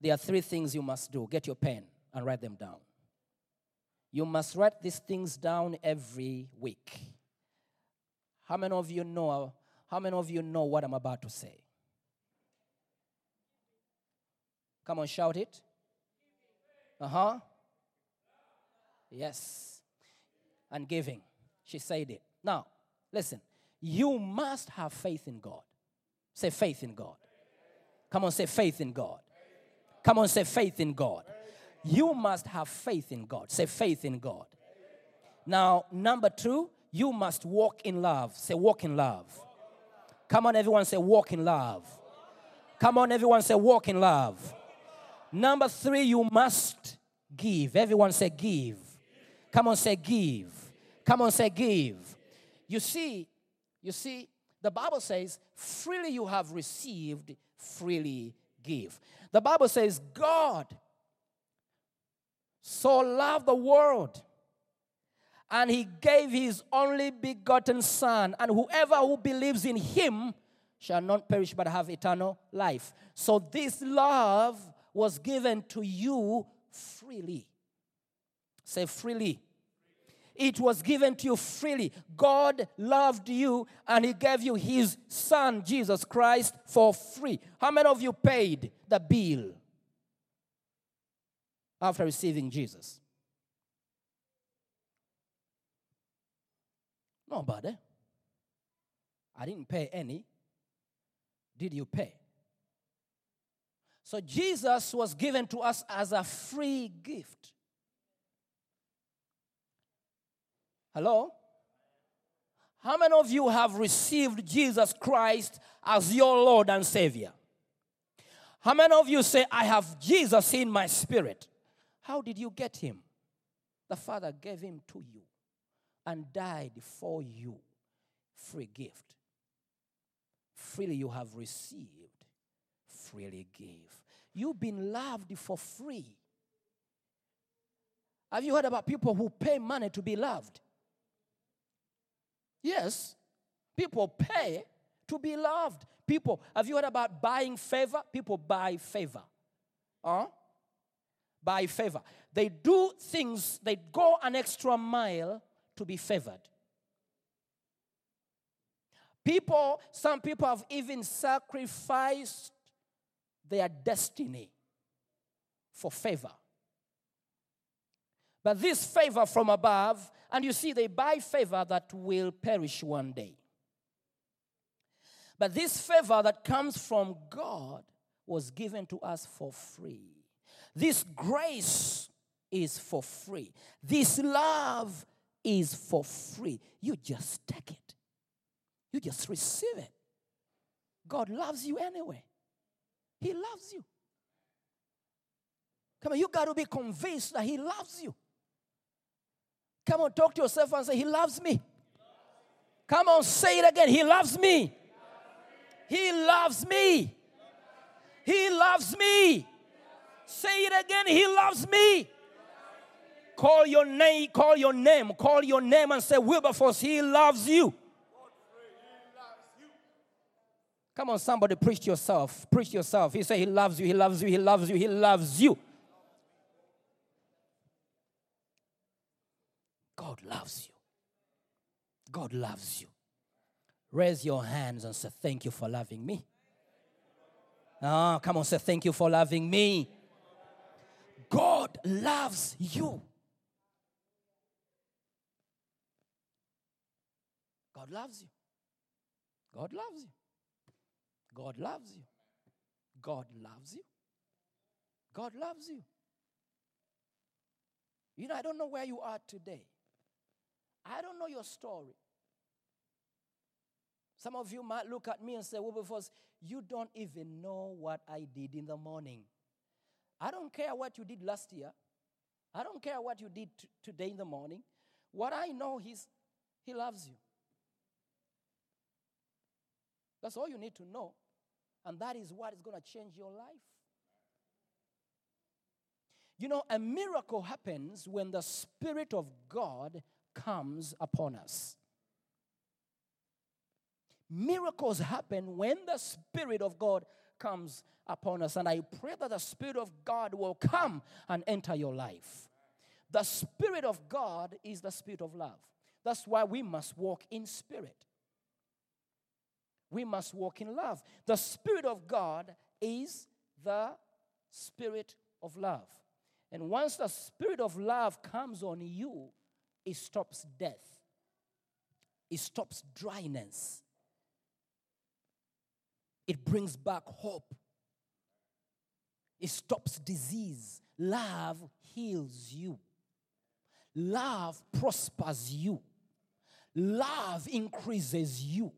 There are three things you must do. Get your pen and write them down. You must write these things down every week. How many of you know how many of you know what I'm about to say? Come on, shout it. Uh-huh. Yes. And giving. She said it. Now, listen. You must have faith in God. Say faith in God. Come on, say faith in God. Come on, say faith in God. You must have faith in God. Say faith in God. Now, number two, you must walk in love. Say walk in love. Come on, everyone, say walk in love. Come on, everyone, say walk in love. Number three, you must give. Everyone say give. Come on, say give. Come on, say give. You see, you see, the Bible says, freely you have received, freely give. The Bible says, God so loved the world and he gave his only begotten son and whoever who believes in him shall not perish but have eternal life. So this love was given to you freely. Say freely it was given to you freely god loved you and he gave you his son jesus christ for free how many of you paid the bill after receiving Jesus? Nobody. I didn't pay any. Did you pay? So Jesus was given to us as a free gift. Hello? How many of you have received Jesus Christ as your Lord and Savior? How many of you say, I have Jesus in my spirit? How did you get him? The Father gave him to you and died for you. Free gift. Freely you have received, freely give. You've been loved for free. Have you heard about people who pay money to be loved? Yes, people pay to be loved. People, have you heard about buying favor? People buy favor. Huh? buy favor. They do things, they go an extra mile to be favored. People, some people have even sacrificed their destiny for favor. But this favor from above, and you see, they buy favor that will perish one day. But this favor that comes from God was given to us for free. This grace is for free. This love is for free. You just take it, you just receive it. God loves you anyway. He loves you. Come on, you got to be convinced that He loves you. Come on, talk to yourself and say, He loves me. Come on, say it again. He loves me. He loves me. He loves me. Say it again. He loves me. Call your name, call your name, call your name and say, Wilberforce, he loves you. Come on, somebody, preach yourself. Preach yourself. He say he loves you, he loves you, he loves you, he loves you. God loves you. God loves you. Raise your hands and say, Thank you for loving me. Ah, come on, say, Thank you for loving me. God loves you. God loves you. God loves you. God loves you. God loves you. God loves you. You know, I don't know where you are today. I don't know your story. Some of you might look at me and say, Wilberforce, you don't even know what I did in the morning. I don't care what you did last year. I don't care what you did t- today in the morning. What I know is He loves you. That's all you need to know. And that is what is going to change your life. You know, a miracle happens when the Spirit of God comes upon us. Miracles happen when the Spirit of God comes upon us. And I pray that the Spirit of God will come and enter your life. The Spirit of God is the Spirit of love. That's why we must walk in spirit. We must walk in love. The Spirit of God is the Spirit of love. And once the Spirit of love comes on you, it stops death, it stops dryness, it brings back hope, it stops disease. Love heals you, love prospers you, love increases you.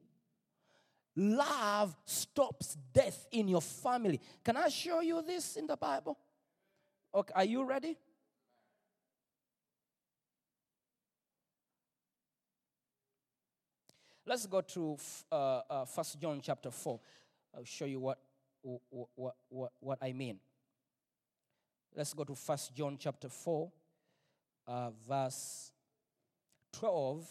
Love stops death in your family. Can I show you this in the Bible? Okay, are you ready? Let's go to uh, uh, John chapter 4. I'll show you what, what, what, what, I mean. Let's go to First John chapter 4, uh, verse 12,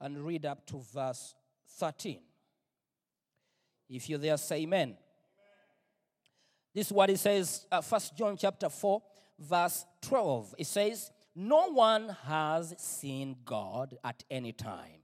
and read up to verse 13. If you're there, say amen. This is what it says, uh, 1 John chapter 4, verse 12. It says, No one has seen God at any time.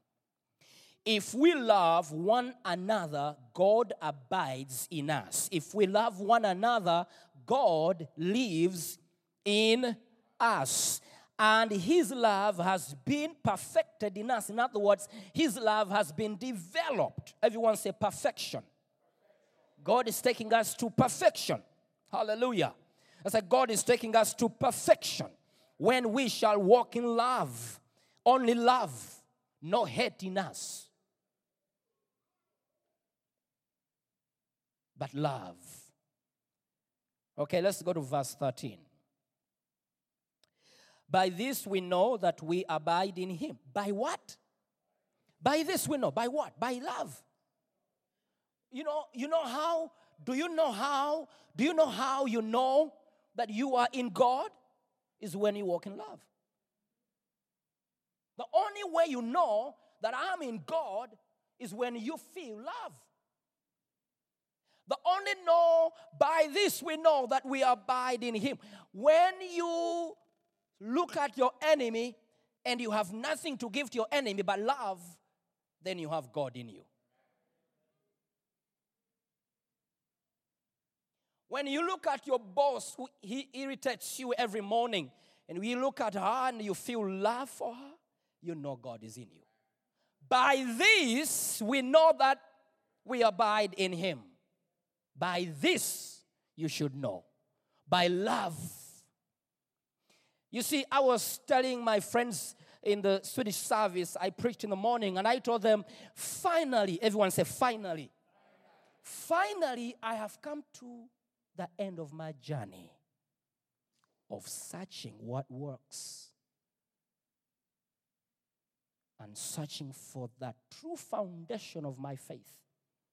If we love one another, God abides in us. If we love one another, God lives in us. And his love has been perfected in us. In other words, his love has been developed. Everyone say perfection. God is taking us to perfection. Hallelujah. I said, God is taking us to perfection when we shall walk in love. Only love, no hate in us. But love. Okay, let's go to verse 13. By this we know that we abide in him. By what? By this we know. By what? By love. You know, you know how? Do you know how? Do you know how you know that you are in God? Is when you walk in love. The only way you know that I'm in God is when you feel love. The only know by this we know that we abide in Him. When you look at your enemy and you have nothing to give to your enemy but love, then you have God in you. When you look at your boss who he irritates you every morning, and we look at her and you feel love for her, you know God is in you. By this we know that we abide in him. By this you should know. By love. You see, I was telling my friends in the Swedish service, I preached in the morning, and I told them, finally, everyone say, finally. Finally, I have come to the end of my journey of searching what works and searching for that true foundation of my faith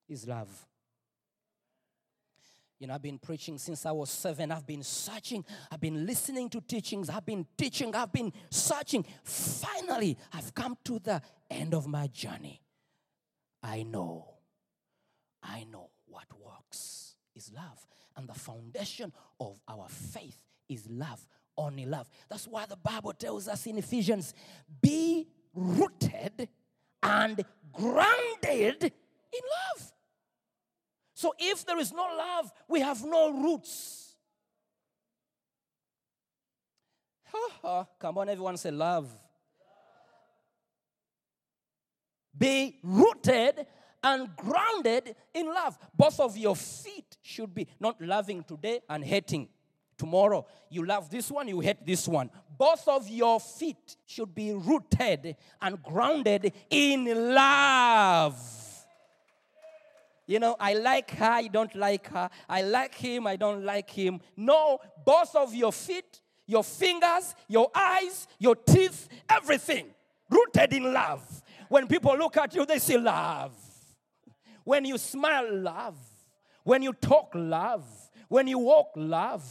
is love. You know, I've been preaching since I was seven. I've been searching. I've been listening to teachings. I've been teaching. I've been searching. Finally, I've come to the end of my journey. I know. I know what works is love. And the foundation of our faith is love. Only love. That's why the Bible tells us in Ephesians be rooted and grounded in love. So if there is no love, we have no roots. Come on, everyone say love. Be rooted and grounded in love. Both of your feet should be not loving today and hating Tomorrow, you love this one, you hate this one. Both of your feet should be rooted and grounded in love. You know, I like her, I don't like her. I like him, I don't like him. No, both of your feet, your fingers, your eyes, your teeth, everything rooted in love. When people look at you, they see love. When you smile, love. When you talk, love. When you walk, love.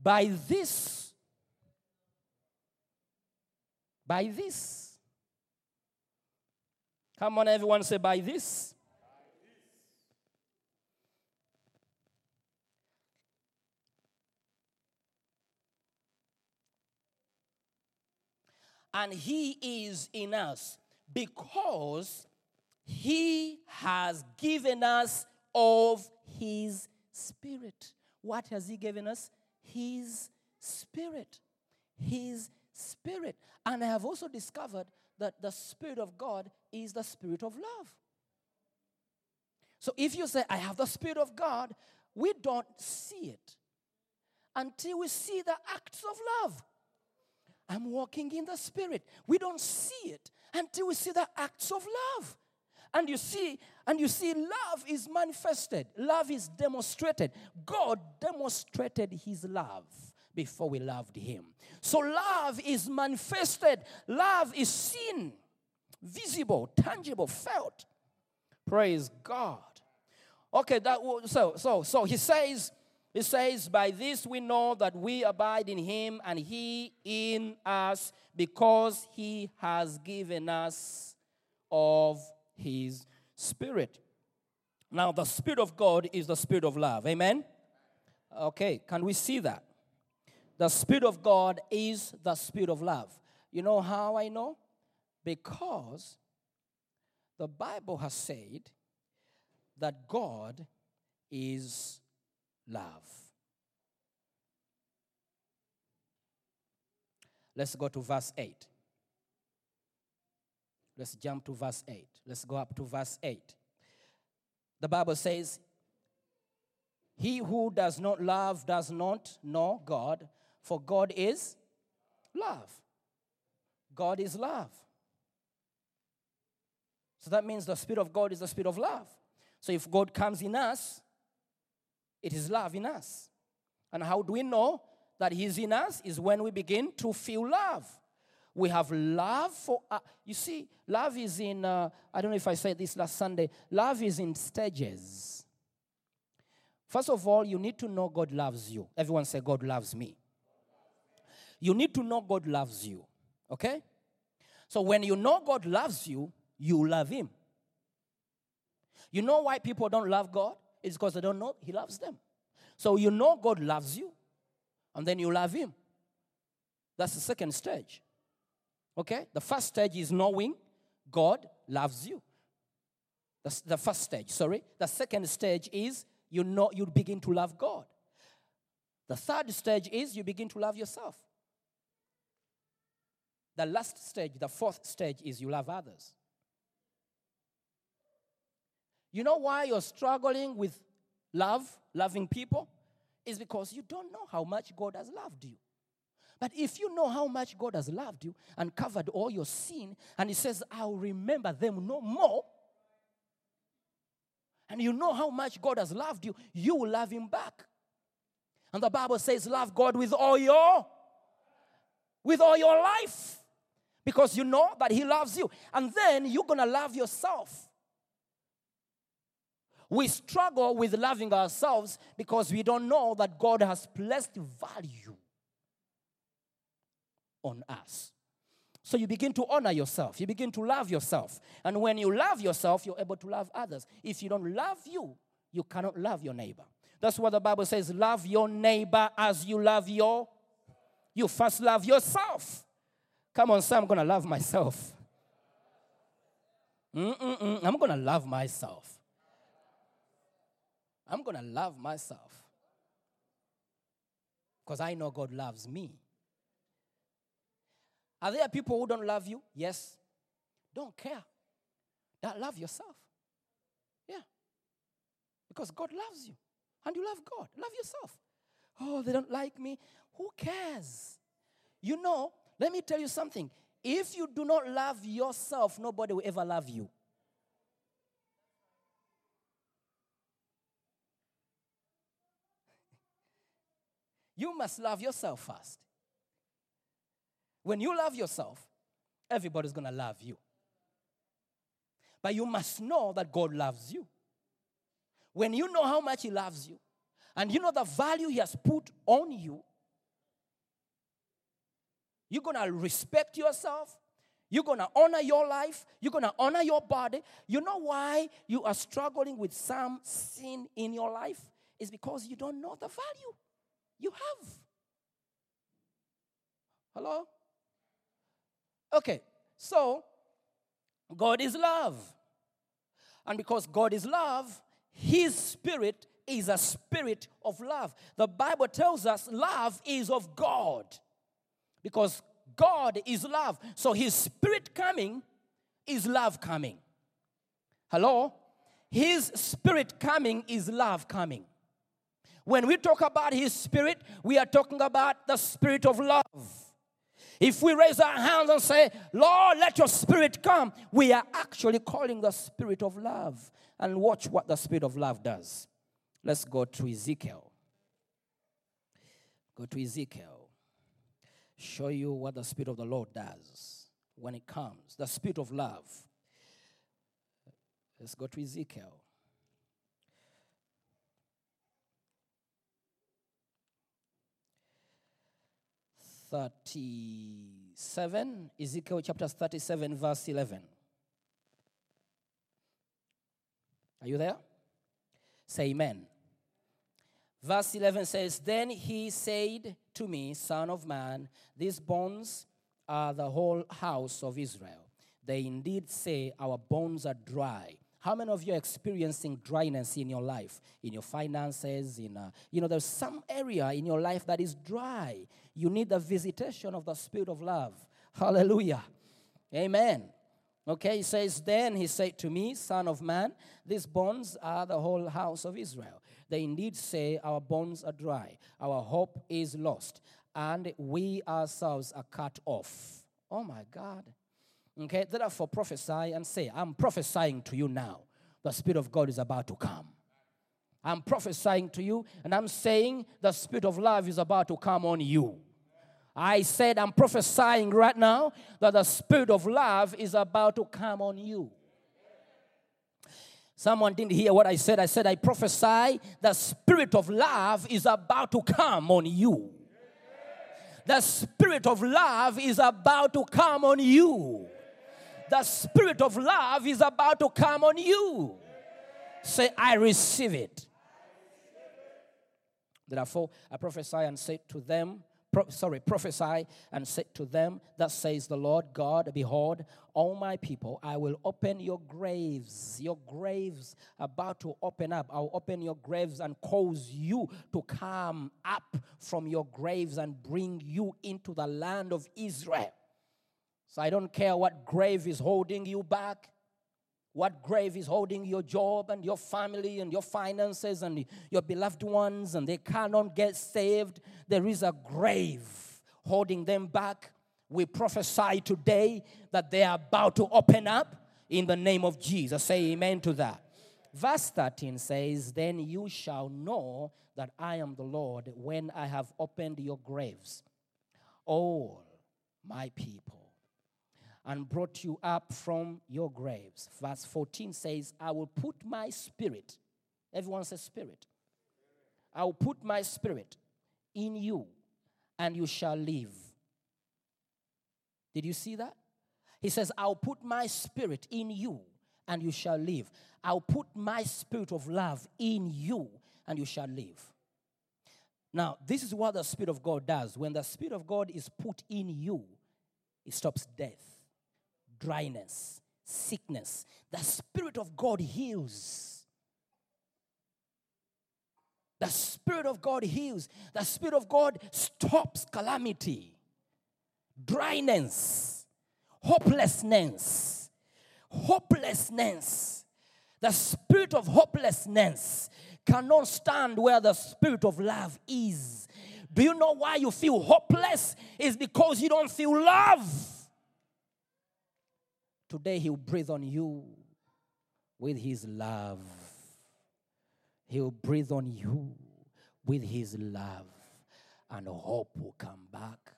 By this, by this. Come on, everyone, say by this. And he is in us because he has given us of his spirit. What has he given us? His spirit. His spirit. And I have also discovered that the spirit of God is the spirit of love. So if you say, I have the spirit of God, we don't see it until we see the acts of love. I'm walking in the spirit. We don't see it until we see the acts of love. And you see, and you see, love is manifested, love is demonstrated. God demonstrated his love before we loved him. So love is manifested, love is seen, visible, tangible, felt. Praise God. Okay, that so so so he says he says by this we know that we abide in him and he in us because he has given us of his spirit. Now the spirit of God is the spirit of love. Amen. Okay, can we see that? The spirit of God is the spirit of love. You know how I know? Because the Bible has said that God is love. Let's go to verse 8. Let's jump to verse 8. Let's go up to verse 8. The Bible says, He who does not love does not know God, for God is love. God is love. So that means the Spirit of God is the Spirit of love. So if God comes in us, it is love in us. And how do we know that He's in us? Is when we begin to feel love. We have love for, uh, you see, love is in, uh, I don't know if I said this last Sunday, love is in stages. First of all, you need to know God loves you. Everyone say, God loves me. You need to know God loves you. Okay? So when you know God loves you, you love Him. You know why people don't love God? It's because they don't know He loves them. So you know God loves you, and then you love Him. That's the second stage. Okay? The first stage is knowing God loves you. That's the first stage, sorry. The second stage is you know you begin to love God. The third stage is you begin to love yourself. The last stage, the fourth stage is you love others. You know why you're struggling with love, loving people? Is because you don't know how much God has loved you. But if you know how much God has loved you and covered all your sin, and He says, I'll remember them no more, and you know how much God has loved you, you will love Him back. And the Bible says, Love God with all your with all your life because you know that He loves you. And then you're going to love yourself. We struggle with loving ourselves because we don't know that God has placed value on us. So you begin to honor yourself, you begin to love yourself. And when you love yourself, you're able to love others. If you don't love you, you cannot love your neighbor. That's what the Bible says love your neighbor as you love your you first love yourself. Come on, say, I'm going to love myself. Mm-mm-mm, I'm going to love myself. I'm going to love myself. Because I know God loves me. Are there people who don't love you? Yes. Don't care. That love yourself. Yeah. Because God loves you. And you love God. Love yourself. Oh, they don't like me. Who cares? You know, let me tell you something. If you do not love yourself, nobody will ever love you. You must love yourself first. When you love yourself, everybody's going to love you. But you must know that God loves you. When you know how much He loves you, and you know the value He has put on you, you're going to respect yourself. You're going to honor your life. You're going to honor your body. You know why you are struggling with some sin in your life? Is because you don't know the value you have. Hello? Okay, so God is love. And because God is love, His spirit is a spirit of love. The Bible tells us love is of God because God is love. So His spirit coming is love coming. Hello? His spirit coming is love coming. When we talk about His spirit, we are talking about the spirit of love. If we raise our hands and say, Lord, let your spirit come, we are actually calling the spirit of love. And watch what the spirit of love does. Let's go to Ezekiel. Go to Ezekiel. Show you what the spirit of the Lord does when it comes. The spirit of love. Let's go to Ezekiel. Thirty-seven, Ezekiel chapter thirty-seven, verse eleven. Are you there? Say amen. Verse 11 says, Then he said to me, Son of man, these bones are the whole house of Israel. They indeed say, Our bones are dry. How many of you are experiencing dryness in your life, in your finances? In uh, you know, there's some area in your life that is dry. You need the visitation of the Spirit of love. Hallelujah. Amen. Okay, he says, Then he said to me, Son of man, these bones are the whole house of Israel. They indeed say, Our bones are dry, our hope is lost, and we ourselves are cut off. Oh my God. Okay, therefore prophesy and say, I'm prophesying to you now. The Spirit of God is about to come. I'm prophesying to you, and I'm saying the Spirit of love is about to come on you. I said, I'm prophesying right now that the Spirit of love is about to come on you. Someone didn't hear what I said. I said, I prophesy the Spirit of love is about to come on you. The Spirit of love is about to come on you. The Spirit of love is about to come on you. Say, I receive it. Therefore, I prophesy and say to them, pro- sorry, prophesy and say to them, that says the Lord God, Behold, all my people, I will open your graves, your graves about to open up. I'll open your graves and cause you to come up from your graves and bring you into the land of Israel. So I don't care what grave is holding you back what grave is holding your job and your family and your finances and your beloved ones and they cannot get saved. There is a grave holding them back. We prophesy today that they are about to open up in the name of jesus. Say amen to that. Verse 13 says then you shall know that i am the lord when i have opened your graves all my people and brought you up from your graves. Verse 14 says, I will put my spirit, everyone says spirit. I will put my spirit in you, and you shall live. Did you see that? He says, I'll put my spirit in you, and you shall live. I'll put my spirit of love in you, and you shall live. Now, this is what the Spirit of God does. When the Spirit of God is put in you, it stops death dryness, sickness. The Spirit of God heals. The Spirit of God heals. The Spirit of God stops calamity, dryness, hopelessness. Hopelessness. The spirit of hopelessness cannot stand where the spirit of love is. Do you know why you feel hopeless? It's because you don't feel love. Today, He'll breathe on you with His love. He'll breathe on you with His love, and hope will come back.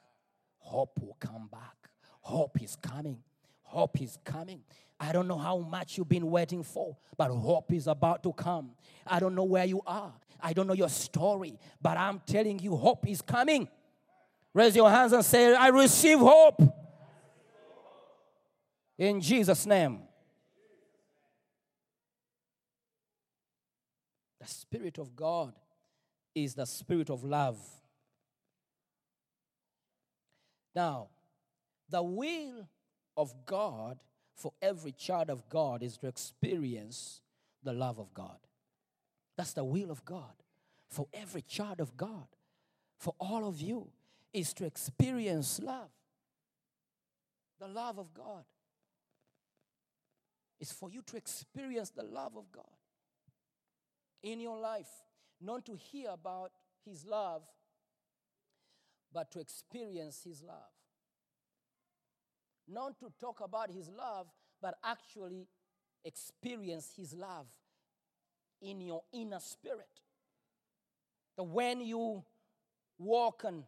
Hope will come back. Hope is coming. Hope is coming. I don't know how much you've been waiting for, but hope is about to come. I don't know where you are. I don't know your story, but I'm telling you, hope is coming. Raise your hands and say, I receive hope. In Jesus' name. The Spirit of God is the Spirit of love. Now, the will of God for every child of God is to experience the love of God. That's the will of God for every child of God, for all of you, is to experience love. The love of God is for you to experience the love of God in your life, not to hear about His love, but to experience His love. Not to talk about His love, but actually experience His love in your inner spirit. That when you walk and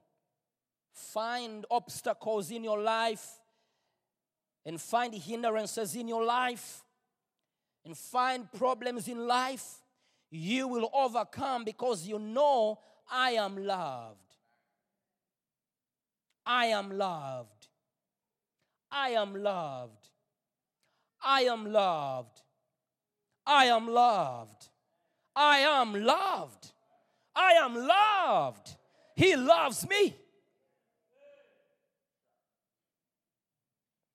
find obstacles in your life, and find hindrances in your life, and find problems in life, you will overcome because you know I am loved. I am loved. I am loved. I am loved. I am loved. I am loved. I am loved. He loves me.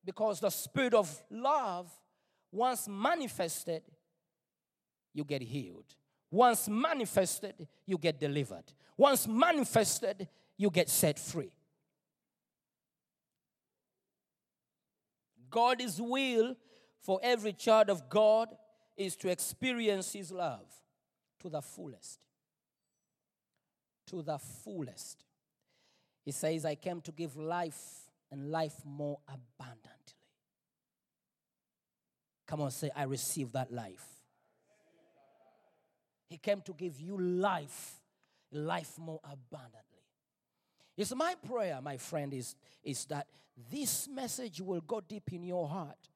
Because the spirit of love, once manifested, you get healed. Once manifested, you get delivered. Once manifested, you get set free. God's will for every child of God is to experience His love to the fullest. To the fullest. He says, I came to give life and life more abundantly. Come on, say, I receive that life. He came to give you life, life more abundantly. It's my prayer, my friend, is, is that this message will go deep in your heart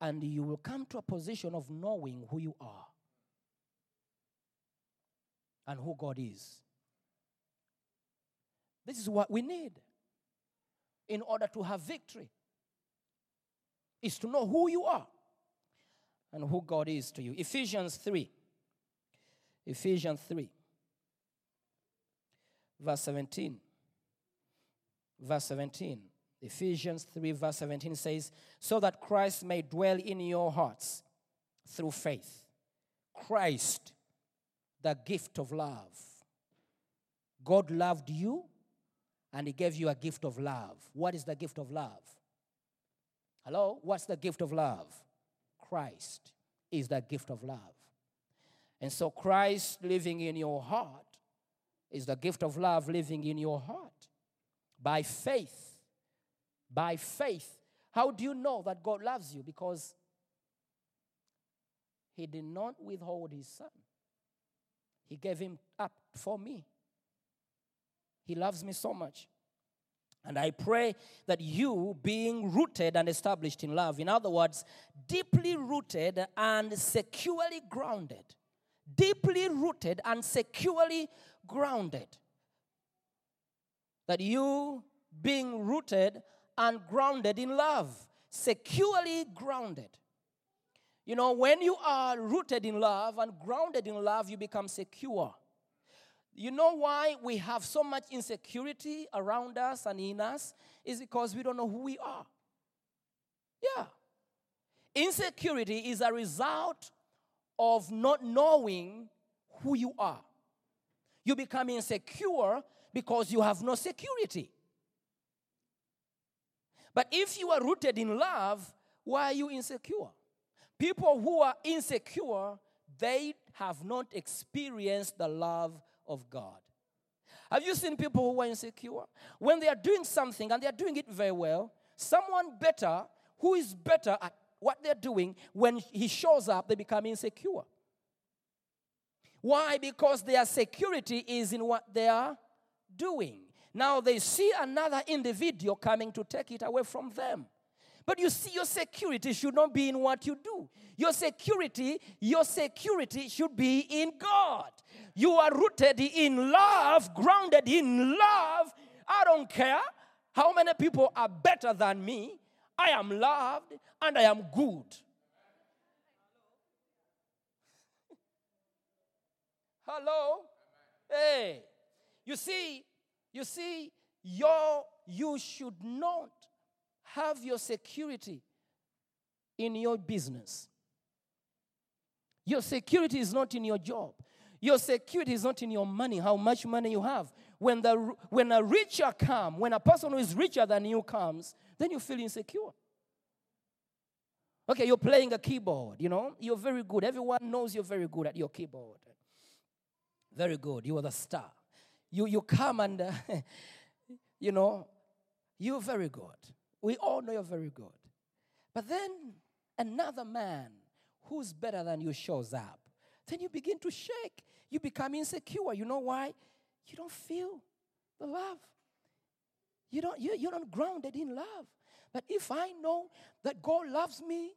and you will come to a position of knowing who you are and who God is. This is what we need in order to have victory is to know who you are and who God is to you. Ephesians 3. Ephesians 3, verse 17. Verse 17. Ephesians 3, verse 17 says, So that Christ may dwell in your hearts through faith. Christ, the gift of love. God loved you and He gave you a gift of love. What is the gift of love? Hello? What's the gift of love? Christ is the gift of love. And so, Christ living in your heart is the gift of love living in your heart by faith. By faith. How do you know that God loves you? Because He did not withhold His Son, He gave Him up for me. He loves me so much. And I pray that you, being rooted and established in love, in other words, deeply rooted and securely grounded, deeply rooted and securely grounded, that you, being rooted and grounded in love, securely grounded. You know, when you are rooted in love and grounded in love, you become secure. You know why we have so much insecurity around us and in us? Is because we don't know who we are. Yeah. Insecurity is a result of not knowing who you are. You become insecure because you have no security. But if you are rooted in love, why are you insecure? People who are insecure they have not experienced the love of God. Have you seen people who are insecure? When they are doing something and they are doing it very well, someone better, who is better at what they're doing, when he shows up, they become insecure. Why? Because their security is in what they are doing. Now they see another individual coming to take it away from them. But you see, your security should not be in what you do. Your security, your security should be in God. You are rooted in love, grounded in love. I don't care how many people are better than me. I am loved and I am good. Hello? Hey. You see, you see, your you should not have your security in your business. Your security is not in your job. Your security is not in your money, how much money you have. When, the, when a richer comes, when a person who is richer than you comes, then you feel insecure. Okay, you're playing a keyboard, you know, you're very good. Everyone knows you're very good at your keyboard. Very good. You are the star. You, you come and, uh, you know, you're very good. We all know you're very good. But then another man who's better than you shows up. Then you begin to shake. You become insecure. You know why? You don't feel the love. You don't, you, you're not grounded in love. But if I know that God loves me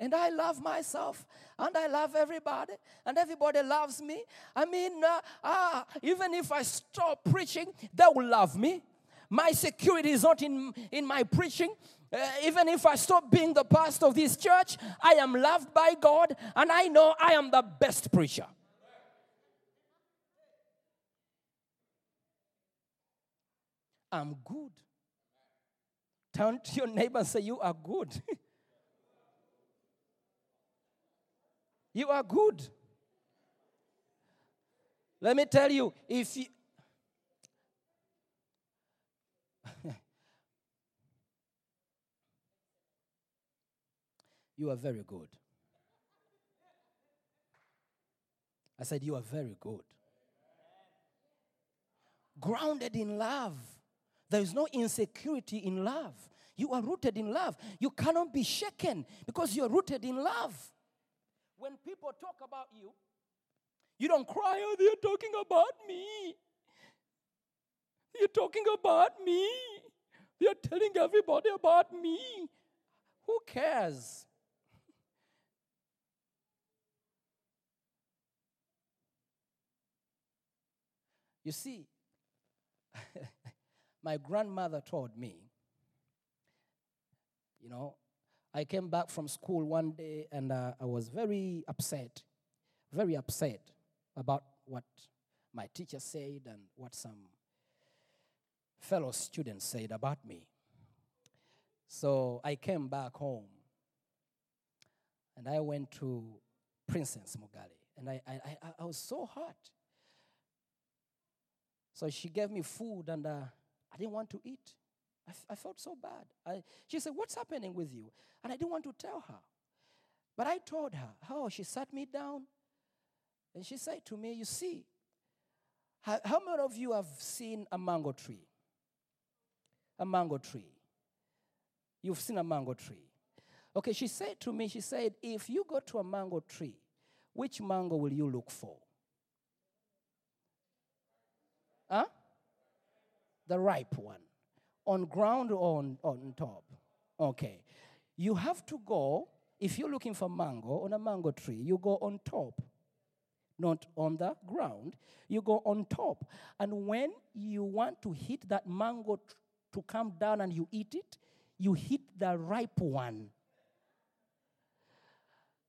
and I love myself and I love everybody and everybody loves me, I mean, uh, ah, even if I stop preaching, they will love me. My security is not in, in my preaching. Uh, even if I stop being the pastor of this church, I am loved by God and I know I am the best preacher. I'm good. Turn to your neighbor and say, You are good. you are good. Let me tell you, if you, you are very good. I said, You are very good. Grounded in love. There is no insecurity in love. You are rooted in love. You cannot be shaken because you're rooted in love. When people talk about you, you don't cry, oh, they're talking about me. They're talking about me. They're telling everybody about me. Who cares? You see, my grandmother told me, you know, I came back from school one day and uh, I was very upset, very upset about what my teacher said and what some fellow students said about me. So I came back home and I went to Princess Mugali and I, I, I, I was so hurt. So she gave me food and uh, I didn't want to eat. I, f- I felt so bad. I, she said, What's happening with you? And I didn't want to tell her. But I told her. How? She sat me down and she said to me, You see, how, how many of you have seen a mango tree? A mango tree. You've seen a mango tree. Okay, she said to me, She said, If you go to a mango tree, which mango will you look for? Huh? The ripe one. On ground or on, on top? Okay. You have to go, if you're looking for mango on a mango tree, you go on top, not on the ground. You go on top. And when you want to hit that mango to come down and you eat it, you hit the ripe one.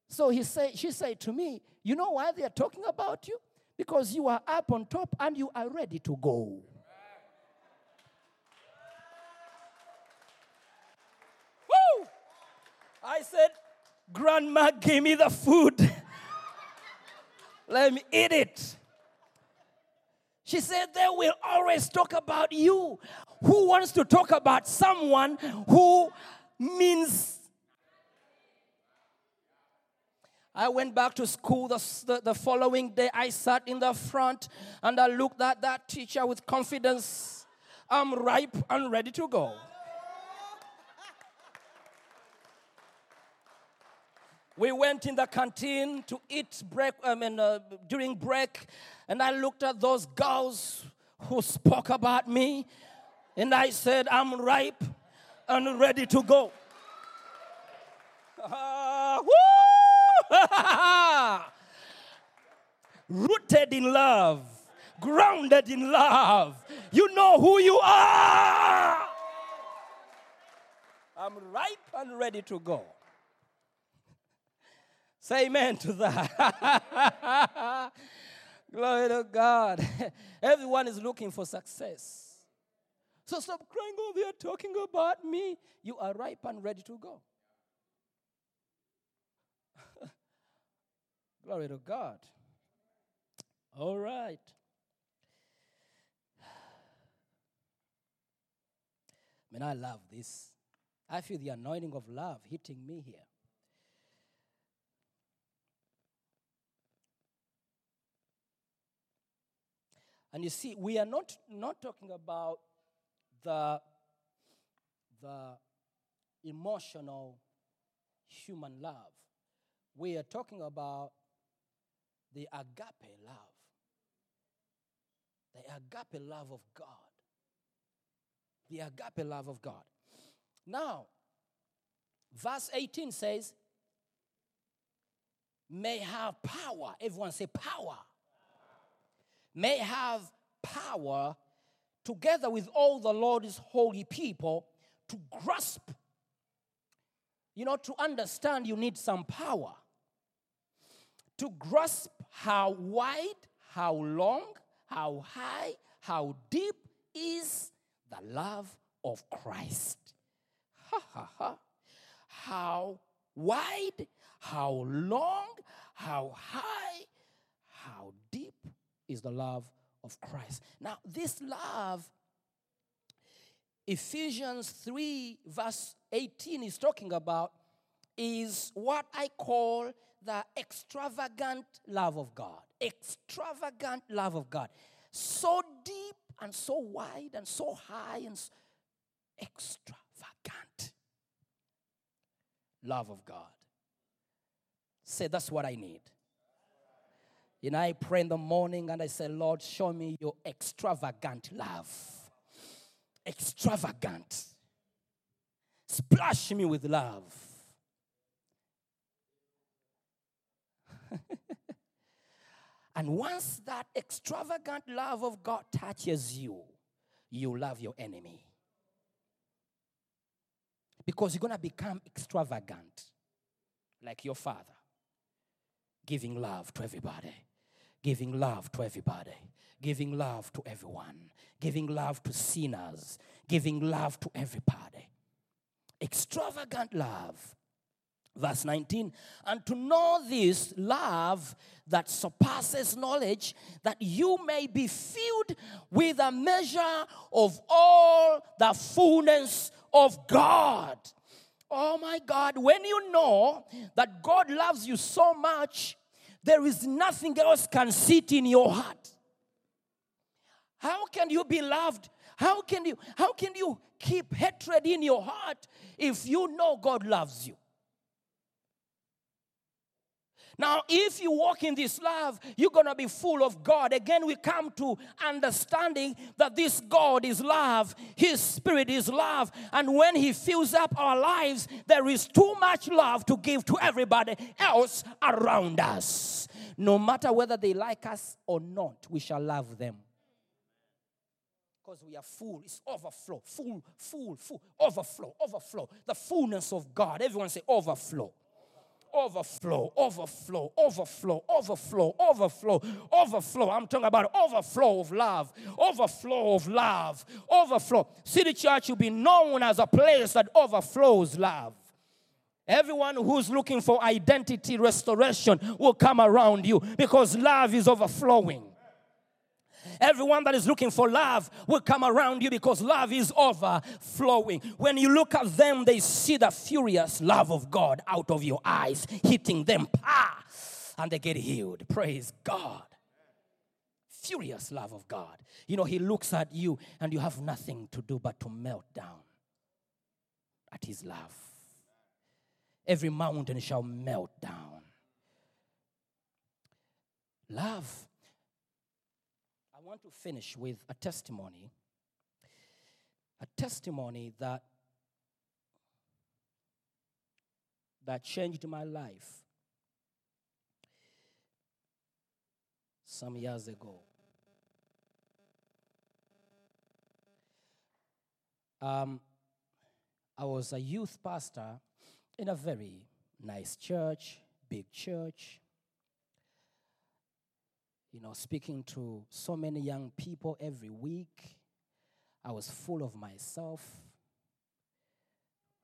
So he said, she said to me, You know why they are talking about you? Because you are up on top and you are ready to go. Woo! I said, Grandma gave me the food. Let me eat it. She said, They will always talk about you. Who wants to talk about someone who means I went back to school the, the, the following day. I sat in the front and I looked at that teacher with confidence. I'm ripe and ready to go. We went in the canteen to eat break, I mean, uh, during break, and I looked at those girls who spoke about me, and I said, I'm ripe and ready to go. Woo! Rooted in love, grounded in love. You know who you are. I'm ripe and ready to go. Say amen to that. Glory to God. Everyone is looking for success. So stop crying, they are talking about me. You are ripe and ready to go. Glory to God. All right. Man, I love this. I feel the anointing of love hitting me here. And you see, we are not, not talking about the, the emotional human love. We are talking about the agape love. The agape love of God. The agape love of God. Now, verse 18 says, may have power. Everyone say power may have power together with all the Lord's holy people to grasp. You know, to understand, you need some power. To grasp how wide, how long, how high, how deep is the love of Christ. Ha ha ha. How wide, how long, how high, how deep is the love of Christ. Now, this love, Ephesians 3, verse 18 is talking about, is what I call the extravagant love of God. Extravagant love of God. So deep and so wide and so high and s- extravagant love of God. Say, that's what I need. You know, I pray in the morning and I say, Lord, show me your extravagant love. Extravagant. Splash me with love. And once that extravagant love of God touches you, you love your enemy. Because you're going to become extravagant like your father giving love to everybody, giving love to everybody, giving love to everyone, giving love to sinners, giving love to everybody. Extravagant love. Verse 19, and to know this love that surpasses knowledge, that you may be filled with a measure of all the fullness of God. Oh my God, when you know that God loves you so much, there is nothing else can sit in your heart. How can you be loved? How can you how can you keep hatred in your heart if you know God loves you? Now, if you walk in this love, you're going to be full of God. Again, we come to understanding that this God is love, His Spirit is love. And when He fills up our lives, there is too much love to give to everybody else around us. No matter whether they like us or not, we shall love them. Because we are full, it's overflow, full, full, full, overflow, overflow. The fullness of God. Everyone say overflow overflow, overflow, overflow, overflow, overflow, overflow. I'm talking about overflow of love, overflow of love, overflow. City Church will be known as a place that overflows love. Everyone who's looking for identity restoration will come around you because love is overflowing. Everyone that is looking for love will come around you because love is overflowing. When you look at them, they see the furious love of God out of your eyes, hitting them. And they get healed. Praise God. Furious love of God. You know, He looks at you and you have nothing to do but to melt down at His love. Every mountain shall melt down. Love. Want to finish with a testimony. A testimony that that changed my life some years ago. Um, I was a youth pastor in a very nice church, big church. You know, speaking to so many young people every week. I was full of myself,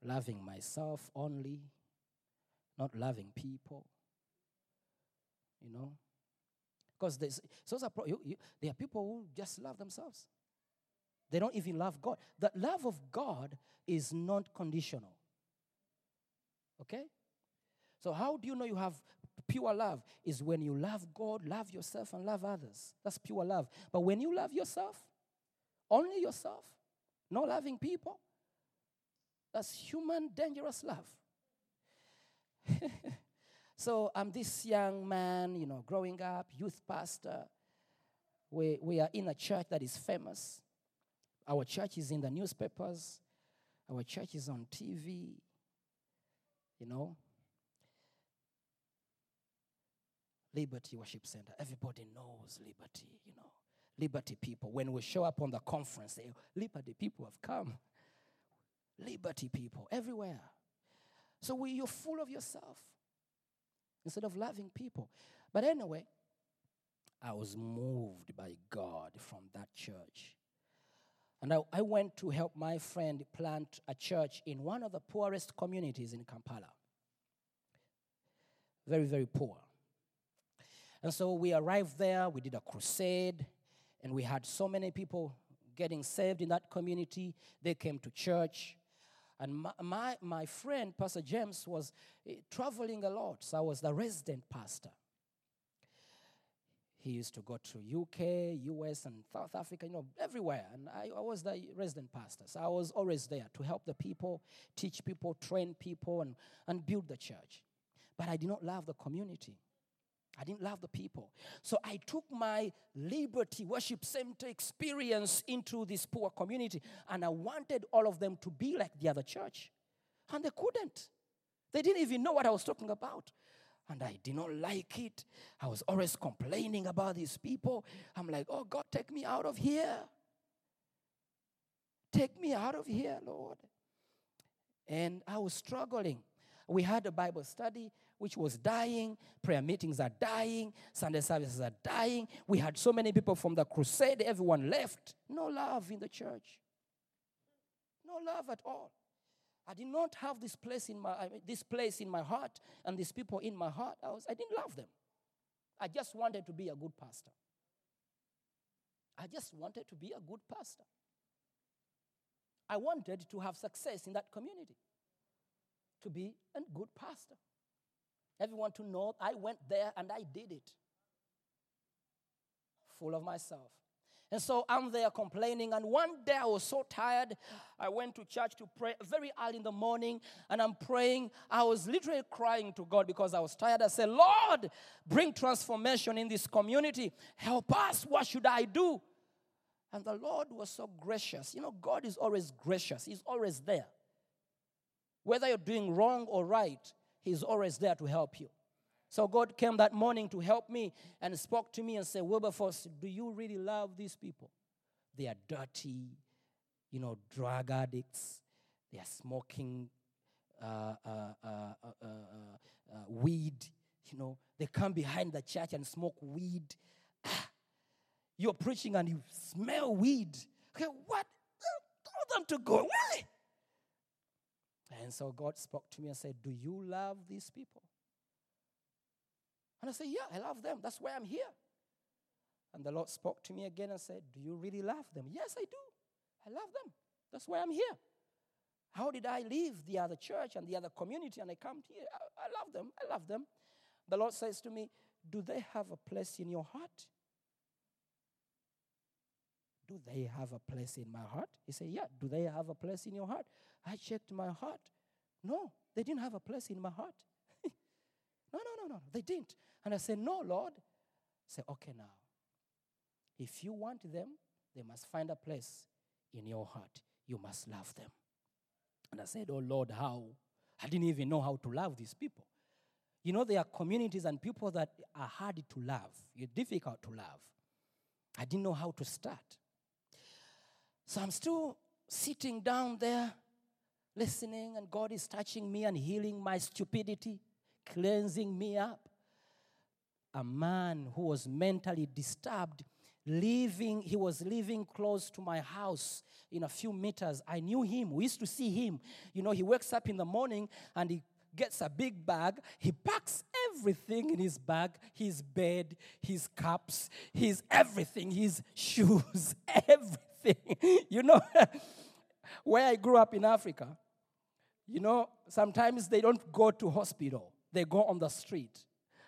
loving myself only, not loving people. You know? Because there's, so pro- you, you, there are people who just love themselves. They don't even love God. The love of God is not conditional. Okay? So, how do you know you have pure love? Is when you love God, love yourself, and love others. That's pure love. But when you love yourself, only yourself, no loving people, that's human, dangerous love. so, I'm this young man, you know, growing up, youth pastor. We, we are in a church that is famous. Our church is in the newspapers. Our church is on TV. You know? Liberty Worship Center. Everybody knows Liberty, you know. Liberty people. When we show up on the conference, they, Liberty people have come. Liberty people everywhere. So we, you're full of yourself instead of loving people. But anyway, I was moved by God from that church. And I, I went to help my friend plant a church in one of the poorest communities in Kampala. Very, very poor. And so we arrived there, we did a crusade, and we had so many people getting saved in that community. They came to church. And my, my, my friend, Pastor James, was eh, traveling a lot, so I was the resident pastor. He used to go to UK, US, and South Africa, you know, everywhere. And I, I was the resident pastor. So I was always there to help the people, teach people, train people, and, and build the church. But I did not love the community. I didn't love the people. So I took my Liberty Worship Center experience into this poor community, and I wanted all of them to be like the other church. And they couldn't. They didn't even know what I was talking about. And I did not like it. I was always complaining about these people. I'm like, oh God, take me out of here. Take me out of here, Lord. And I was struggling. We had a Bible study which was dying. Prayer meetings are dying. Sunday services are dying. We had so many people from the crusade. Everyone left. No love in the church. No love at all. I did not have this place in my I mean, this place in my heart and these people in my heart. I was I didn't love them. I just wanted to be a good pastor. I just wanted to be a good pastor. I wanted to have success in that community. To be a good pastor. Everyone to know I went there and I did it. Full of myself. And so I'm there complaining. And one day I was so tired. I went to church to pray very early in the morning. And I'm praying. I was literally crying to God because I was tired. I said, Lord, bring transformation in this community. Help us. What should I do? And the Lord was so gracious. You know, God is always gracious, He's always there. Whether you're doing wrong or right, He's always there to help you. So God came that morning to help me and spoke to me and said, Wilberforce, do you really love these people? They are dirty, you know, drug addicts. They are smoking uh, uh, uh, uh, uh, uh, weed. You know, they come behind the church and smoke weed. Ah, you're preaching and you smell weed. Okay, what? Tell them to go away. And so God spoke to me and said, Do you love these people? And I said, Yeah, I love them. That's why I'm here. And the Lord spoke to me again and said, Do you really love them? Yes, I do. I love them. That's why I'm here. How did I leave the other church and the other community and I come here? I, I love them. I love them. The Lord says to me, Do they have a place in your heart? Do they have a place in my heart? He said, Yeah. Do they have a place in your heart? I checked my heart. No, they didn't have a place in my heart. no, no, no, no, they didn't. And I said, No, Lord. I said, Okay, now. If you want them, they must find a place in your heart. You must love them. And I said, Oh Lord, how? I didn't even know how to love these people. You know, there are communities and people that are hard to love, you're difficult to love. I didn't know how to start. So I'm still sitting down there, listening, and God is touching me and healing my stupidity, cleansing me up. A man who was mentally disturbed, living, he was living close to my house in a few meters. I knew him. We used to see him. You know, he wakes up in the morning and he gets a big bag. He packs everything in his bag his bed, his cups, his everything, his shoes, everything. You know, where I grew up in Africa, you know, sometimes they don't go to hospital. They go on the street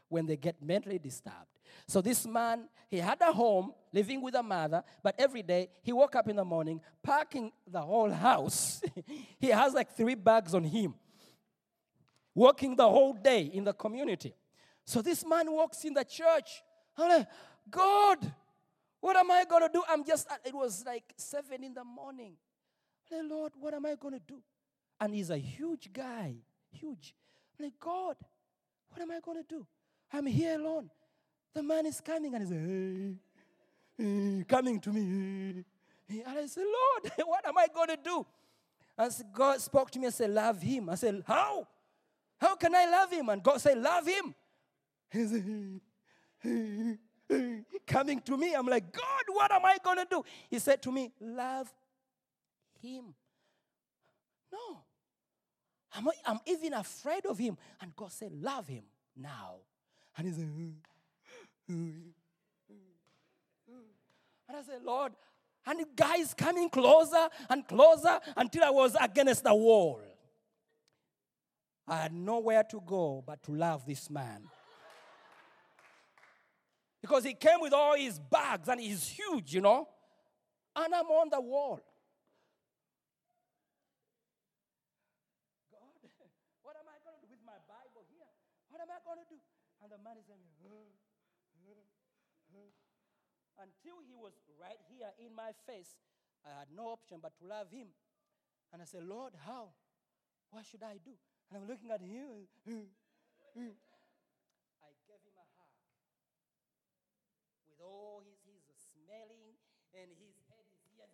when they get mentally disturbed. So this man, he had a home, living with a mother, but every day he woke up in the morning, packing the whole house. he has like three bags on him, working the whole day in the community. So this man walks in the church. I'm like, God, what am I going to do? I'm just, it was like seven in the morning. Like, Lord, what am I going to do? And he's a huge guy, huge. I'm like, God, what am I going to do? I'm here alone. The man is coming and he's like, hey, hey, coming to me. And I said, Lord, what am I going to do? And God spoke to me and said, Love him. I said, How? How can I love him? And God said, Love him. He said, coming to me. I'm like, God, what am I going to do? He said to me, Love him. No. I'm, I'm even afraid of him. And God said, Love him now. And he said, and I said, Lord, and the guy is coming closer and closer until I was against the wall. I had nowhere to go but to love this man. Because he came with all his bags and he's huge, you know. And I'm on the wall. God, what am I going to do with my Bible here? What am I going to do? And the man is saying, until he was right here in my face, I had no option but to love him. And I said, Lord, how? What should I do? And I'm looking at him. I gave him a hug. With all his, his smelling and head is here.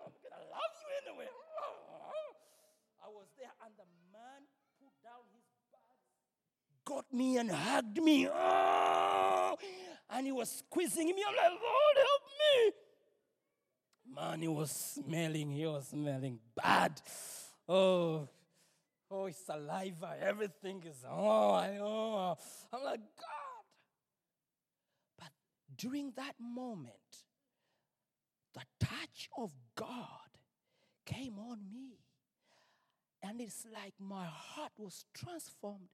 I'm gonna love you anyway. I was there, and the man put down his bags, got me and hugged me. Oh, and he was squeezing me. I'm like, Lord, help me. Man, he was smelling, he was smelling bad. Oh, oh, saliva, everything is, oh, I, oh. I'm like, God. But during that moment, the touch of God came on me. And it's like my heart was transformed.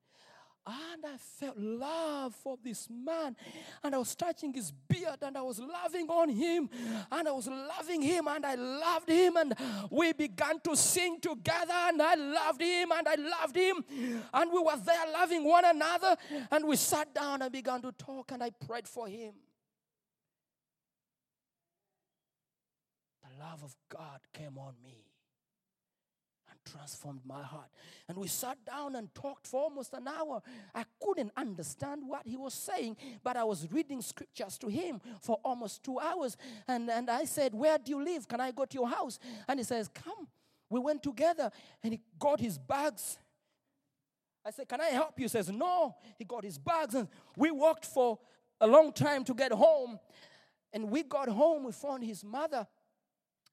And I felt love for this man. And I was touching his beard and I was loving on him. And I was loving him and I loved him. And we began to sing together. And I loved him and I loved him. And we were there loving one another. And we sat down and began to talk. And I prayed for him. The love of God came on me transformed my heart. And we sat down and talked for almost an hour. I couldn't understand what he was saying, but I was reading scriptures to him for almost two hours. And, and I said, Where do you live? Can I go to your house? And he says, Come. We went together and he got his bags. I said, Can I help you? He says, No. He got his bags and we walked for a long time to get home. And we got home, we found his mother.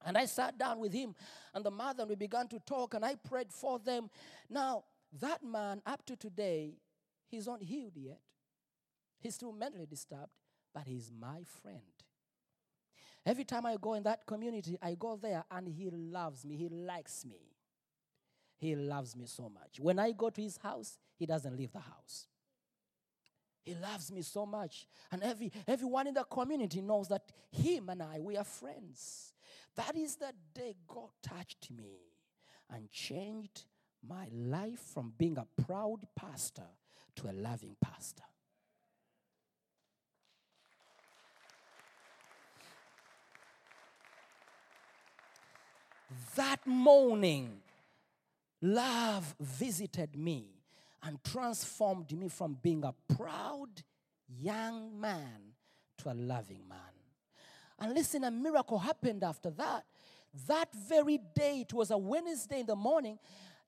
And I sat down with him and the mother, and we began to talk, and I prayed for them. Now, that man, up to today, he's not healed yet. He's still mentally disturbed, but he's my friend. Every time I go in that community, I go there and he loves me, he likes me. He loves me so much. When I go to his house, he doesn't leave the house. He loves me so much. And every, everyone in the community knows that him and I, we are friends. That is the day God touched me and changed my life from being a proud pastor to a loving pastor. That morning, love visited me and transformed me from being a proud young man to a loving man. And listen, a miracle happened after that. That very day, it was a Wednesday in the morning.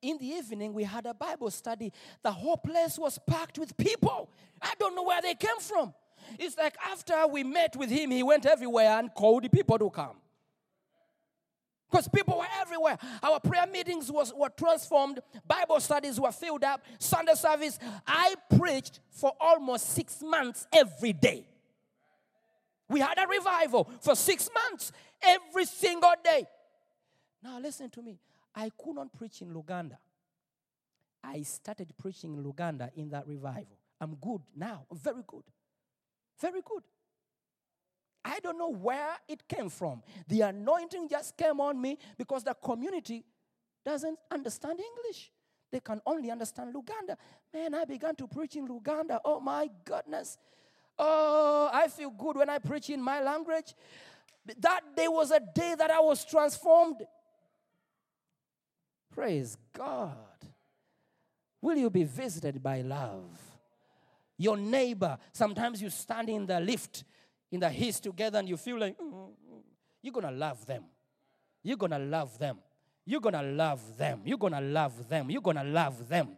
In the evening, we had a Bible study. The whole place was packed with people. I don't know where they came from. It's like after we met with him, he went everywhere and called the people to come. Because people were everywhere. Our prayer meetings was, were transformed. Bible studies were filled up. Sunday service. I preached for almost six months every day. We had a revival for six months every single day. Now, listen to me. I could not preach in Luganda. I started preaching in Luganda in that revival. I'm good now. Very good. Very good. I don't know where it came from. The anointing just came on me because the community doesn't understand English. They can only understand Luganda. Man, I began to preach in Luganda. Oh my goodness. Oh, I feel good when I preach in my language. That day was a day that I was transformed. Praise God. Will you be visited by love? Your neighbor, sometimes you stand in the lift in the heat together and you feel like, "Mm, mm, mm." you're gonna love them. You're gonna love them. You're gonna love them. You're gonna love them. You're gonna love them.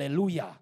Hallelujah.